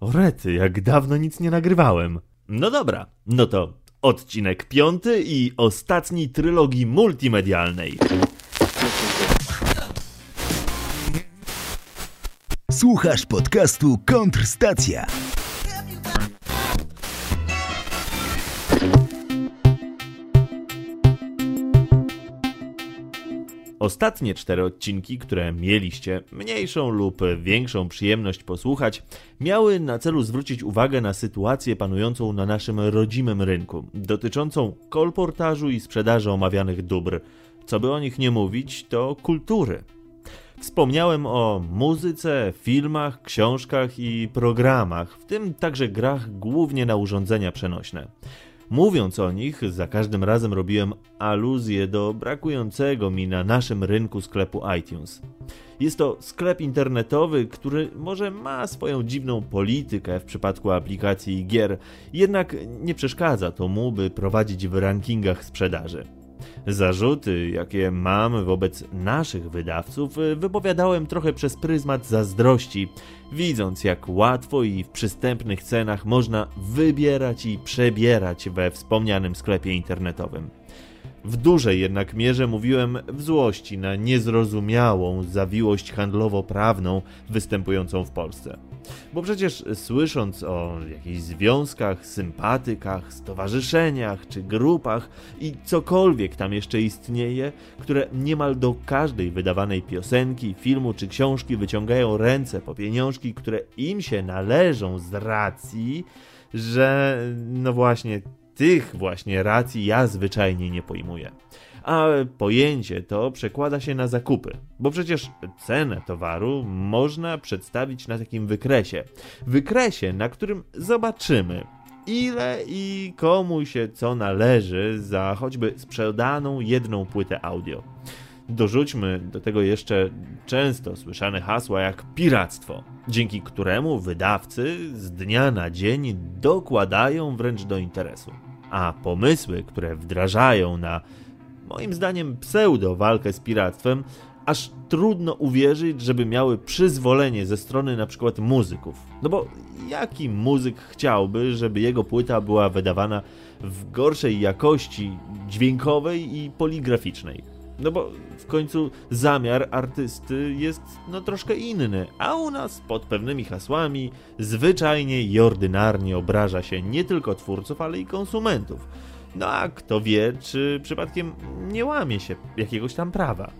O rety, jak dawno nic nie nagrywałem. No dobra, no to odcinek piąty i ostatni trylogii multimedialnej. Słuchasz podcastu Kontrstacja. Ostatnie cztery odcinki, które mieliście mniejszą lub większą przyjemność posłuchać, miały na celu zwrócić uwagę na sytuację panującą na naszym rodzimym rynku, dotyczącą kolportażu i sprzedaży omawianych dóbr. Co by o nich nie mówić, to kultury. Wspomniałem o muzyce, filmach, książkach i programach, w tym także grach głównie na urządzenia przenośne. Mówiąc o nich, za każdym razem robiłem aluzję do brakującego mi na naszym rynku sklepu iTunes. Jest to sklep internetowy, który może ma swoją dziwną politykę w przypadku aplikacji i gier, jednak nie przeszkadza to mu, by prowadzić w rankingach sprzedaży. Zarzuty, jakie mam wobec naszych wydawców, wypowiadałem trochę przez pryzmat zazdrości, widząc jak łatwo i w przystępnych cenach można wybierać i przebierać we wspomnianym sklepie internetowym. W dużej jednak mierze mówiłem w złości na niezrozumiałą zawiłość handlowo-prawną występującą w Polsce. Bo przecież słysząc o jakichś związkach, sympatykach, stowarzyszeniach czy grupach i cokolwiek tam jeszcze istnieje, które niemal do każdej wydawanej piosenki, filmu czy książki wyciągają ręce po pieniążki, które im się należą z racji, że no właśnie tych właśnie racji ja zwyczajnie nie pojmuję. A pojęcie to przekłada się na zakupy, bo przecież cenę towaru można przedstawić na takim wykresie. Wykresie, na którym zobaczymy, ile i komu się co należy za choćby sprzedaną jedną płytę audio. Dorzućmy do tego jeszcze często słyszane hasła jak piractwo, dzięki któremu wydawcy z dnia na dzień dokładają wręcz do interesu. A pomysły, które wdrażają na moim zdaniem pseudo walkę z piractwem, aż trudno uwierzyć, żeby miały przyzwolenie ze strony na przykład muzyków. No bo jaki muzyk chciałby, żeby jego płyta była wydawana w gorszej jakości dźwiękowej i poligraficznej? No bo w końcu zamiar artysty jest no troszkę inny, a u nas pod pewnymi hasłami zwyczajnie i ordynarnie obraża się nie tylko twórców, ale i konsumentów. No a kto wie, czy przypadkiem nie łamie się jakiegoś tam prawa.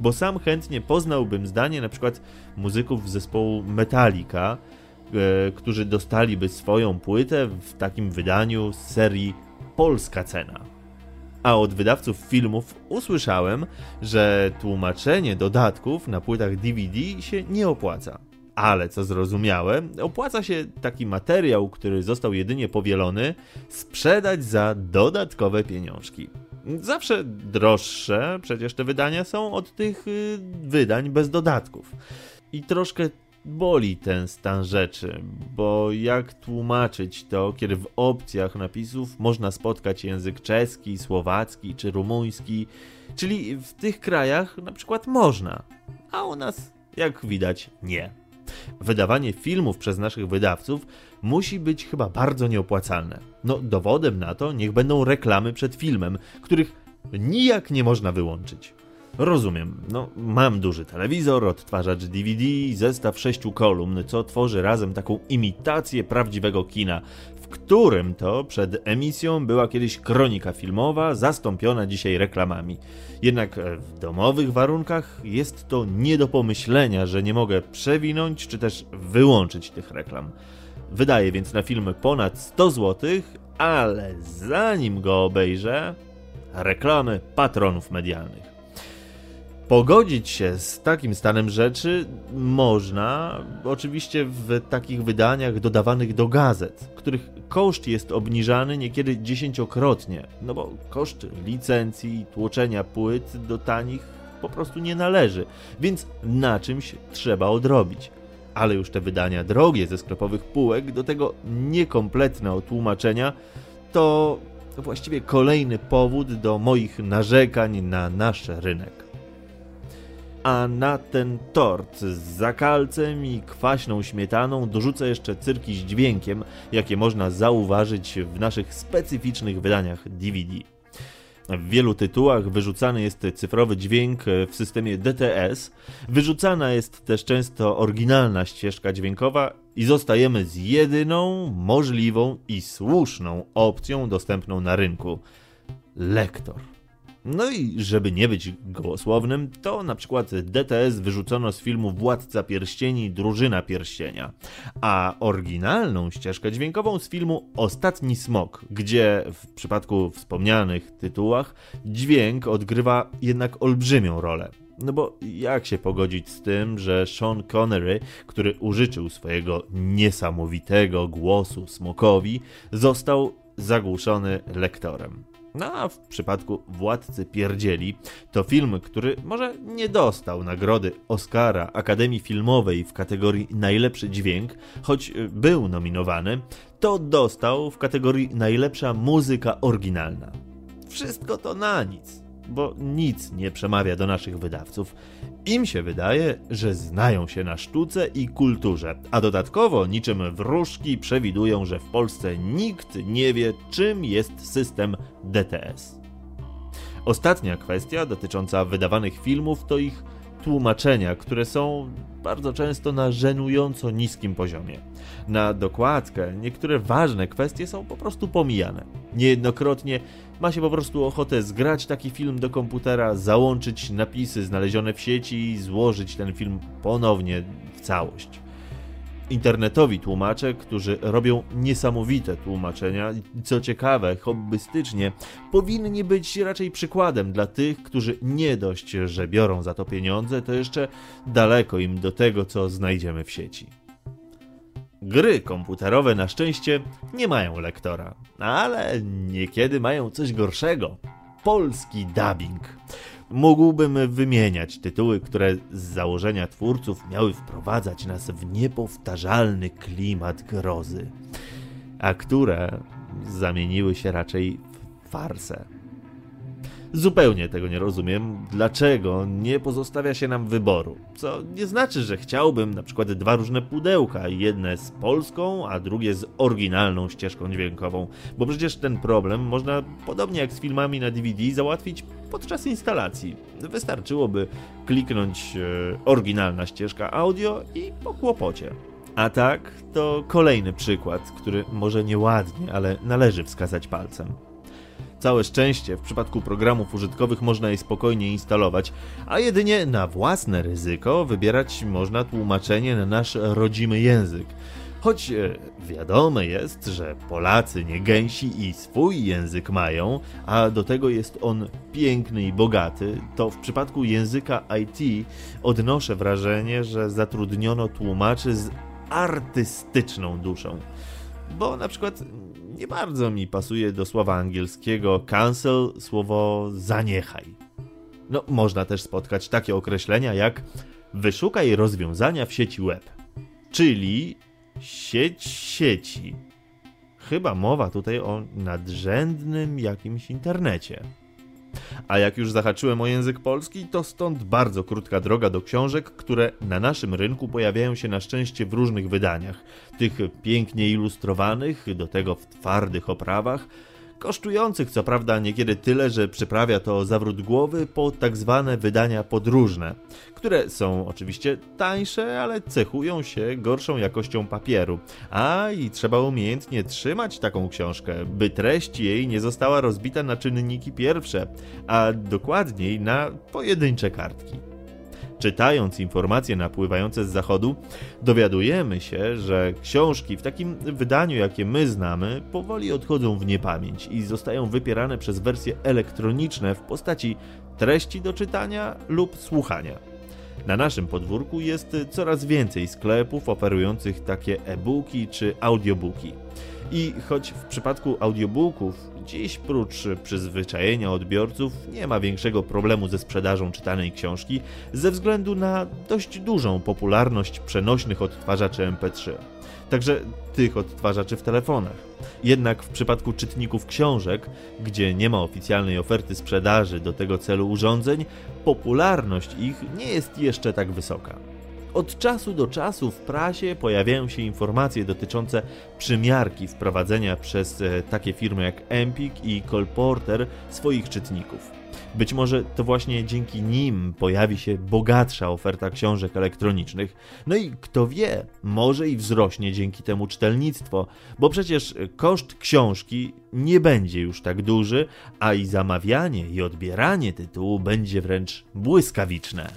Bo sam chętnie poznałbym zdanie na przykład muzyków zespołu Metallica, e, którzy dostaliby swoją płytę w takim wydaniu z serii Polska Cena a od wydawców filmów usłyszałem, że tłumaczenie dodatków na płytach DVD się nie opłaca. Ale co zrozumiałe, opłaca się taki materiał, który został jedynie powielony, sprzedać za dodatkowe pieniążki. Zawsze droższe przecież te wydania są od tych y, wydań bez dodatków. I troszkę boli ten stan rzeczy, bo jak tłumaczyć to, kiedy w opcjach napisów można spotkać język czeski, słowacki czy rumuński, czyli w tych krajach na przykład można, a u nas, jak widać, nie. Wydawanie filmów przez naszych wydawców musi być chyba bardzo nieopłacalne. No, dowodem na to niech będą reklamy przed filmem, których nijak nie można wyłączyć. Rozumiem. No, mam duży telewizor, odtwarzacz DVD, zestaw sześciu kolumn, co tworzy razem taką imitację prawdziwego kina, w którym to przed emisją była kiedyś kronika filmowa, zastąpiona dzisiaj reklamami. Jednak e, w domowych warunkach jest to nie do pomyślenia, że nie mogę przewinąć czy też wyłączyć tych reklam. Wydaję więc na film ponad 100 zł, ale zanim go obejrzę, reklamy patronów medialnych. Pogodzić się z takim stanem rzeczy można oczywiście w takich wydaniach dodawanych do gazet, których koszt jest obniżany niekiedy dziesięciokrotnie, no bo koszt licencji, tłoczenia płyt do tanich po prostu nie należy, więc na czymś trzeba odrobić. Ale już te wydania drogie ze sklepowych półek, do tego niekompletne otłumaczenia, to właściwie kolejny powód do moich narzekań na nasz rynek. A na ten tort z zakalcem i kwaśną śmietaną dorzucę jeszcze cyrki z dźwiękiem, jakie można zauważyć w naszych specyficznych wydaniach DVD. W wielu tytułach wyrzucany jest cyfrowy dźwięk w systemie DTS, wyrzucana jest też często oryginalna ścieżka dźwiękowa i zostajemy z jedyną możliwą i słuszną opcją dostępną na rynku lektor. No i żeby nie być gołosłownym, to na przykład DTS wyrzucono z filmu Władca Pierścieni Drużyna Pierścienia, a oryginalną ścieżkę dźwiękową z filmu Ostatni Smok, gdzie w przypadku wspomnianych tytułach dźwięk odgrywa jednak olbrzymią rolę. No bo jak się pogodzić z tym, że Sean Connery, który użyczył swojego niesamowitego głosu smokowi, został zagłuszony lektorem. No a w przypadku Władcy Pierdzieli to film, który może nie dostał nagrody Oscara Akademii Filmowej w kategorii Najlepszy Dźwięk, choć był nominowany, to dostał w kategorii Najlepsza Muzyka Oryginalna. Wszystko to na nic bo nic nie przemawia do naszych wydawców. Im się wydaje, że znają się na sztuce i kulturze, a dodatkowo niczym wróżki przewidują, że w Polsce nikt nie wie, czym jest system DTS. Ostatnia kwestia dotycząca wydawanych filmów to ich tłumaczenia, które są bardzo często na żenująco niskim poziomie. Na dokładkę niektóre ważne kwestie są po prostu pomijane. Niejednokrotnie ma się po prostu ochotę zgrać taki film do komputera, załączyć napisy znalezione w sieci i złożyć ten film ponownie w całość internetowi tłumacze, którzy robią niesamowite tłumaczenia. Co ciekawe, hobbystycznie, powinni być raczej przykładem dla tych, którzy nie dość, że biorą za to pieniądze, to jeszcze daleko im do tego, co znajdziemy w sieci. Gry komputerowe na szczęście nie mają lektora, ale niekiedy mają coś gorszego. Polski dubbing. Mógłbym wymieniać tytuły, które z założenia twórców miały wprowadzać nas w niepowtarzalny klimat grozy, a które zamieniły się raczej w farsę. Zupełnie tego nie rozumiem, dlaczego nie pozostawia się nam wyboru. Co nie znaczy, że chciałbym na przykład dwa różne pudełka, jedne z polską, a drugie z oryginalną ścieżką dźwiękową, bo przecież ten problem można, podobnie jak z filmami na DVD, załatwić podczas instalacji. Wystarczyłoby kliknąć e, oryginalna ścieżka audio i po kłopocie. A tak, to kolejny przykład, który może nieładnie, ale należy wskazać palcem. Całe szczęście, w przypadku programów użytkowych można je spokojnie instalować, a jedynie na własne ryzyko wybierać można tłumaczenie na nasz rodzimy język. Choć e, wiadome jest, że Polacy nie gęsi i swój język mają, a do tego jest on piękny i bogaty, to w przypadku języka IT odnoszę wrażenie, że zatrudniono tłumaczy z artystyczną duszą. Bo na przykład nie bardzo mi pasuje do słowa angielskiego cancel słowo zaniechaj. No, można też spotkać takie określenia jak wyszukaj rozwiązania w sieci web, czyli sieć sieci. Chyba mowa tutaj o nadrzędnym jakimś internecie. A jak już zahaczyłem o język polski, to stąd bardzo krótka droga do książek, które na naszym rynku pojawiają się na szczęście w różnych wydaniach. Tych pięknie ilustrowanych, do tego w twardych oprawach, kosztujących co prawda niekiedy tyle, że przyprawia to zawrót głowy po tak zwane wydania podróżne, które są oczywiście tańsze, ale cechują się gorszą jakością papieru. A i trzeba umiejętnie trzymać taką książkę, by treść jej nie została rozbita na czynniki pierwsze, a dokładniej na pojedyncze kartki. Czytając informacje napływające z zachodu, dowiadujemy się, że książki w takim wydaniu, jakie my znamy, powoli odchodzą w niepamięć i zostają wypierane przez wersje elektroniczne w postaci treści do czytania lub słuchania. Na naszym podwórku jest coraz więcej sklepów oferujących takie e-booki czy audiobooki. I choć w przypadku audiobooków dziś prócz przyzwyczajenia odbiorców nie ma większego problemu ze sprzedażą czytanej książki ze względu na dość dużą popularność przenośnych odtwarzaczy MP3 także tych odtwarzaczy w telefonach. Jednak w przypadku czytników książek, gdzie nie ma oficjalnej oferty sprzedaży do tego celu urządzeń, popularność ich nie jest jeszcze tak wysoka. Od czasu do czasu w prasie pojawiają się informacje dotyczące przymiarki wprowadzenia przez e, takie firmy jak Empik i Colporter swoich czytników. Być może to właśnie dzięki nim pojawi się bogatsza oferta książek elektronicznych. No i kto wie, może i wzrośnie dzięki temu czytelnictwo, bo przecież koszt książki nie będzie już tak duży, a i zamawianie i odbieranie tytułu będzie wręcz błyskawiczne.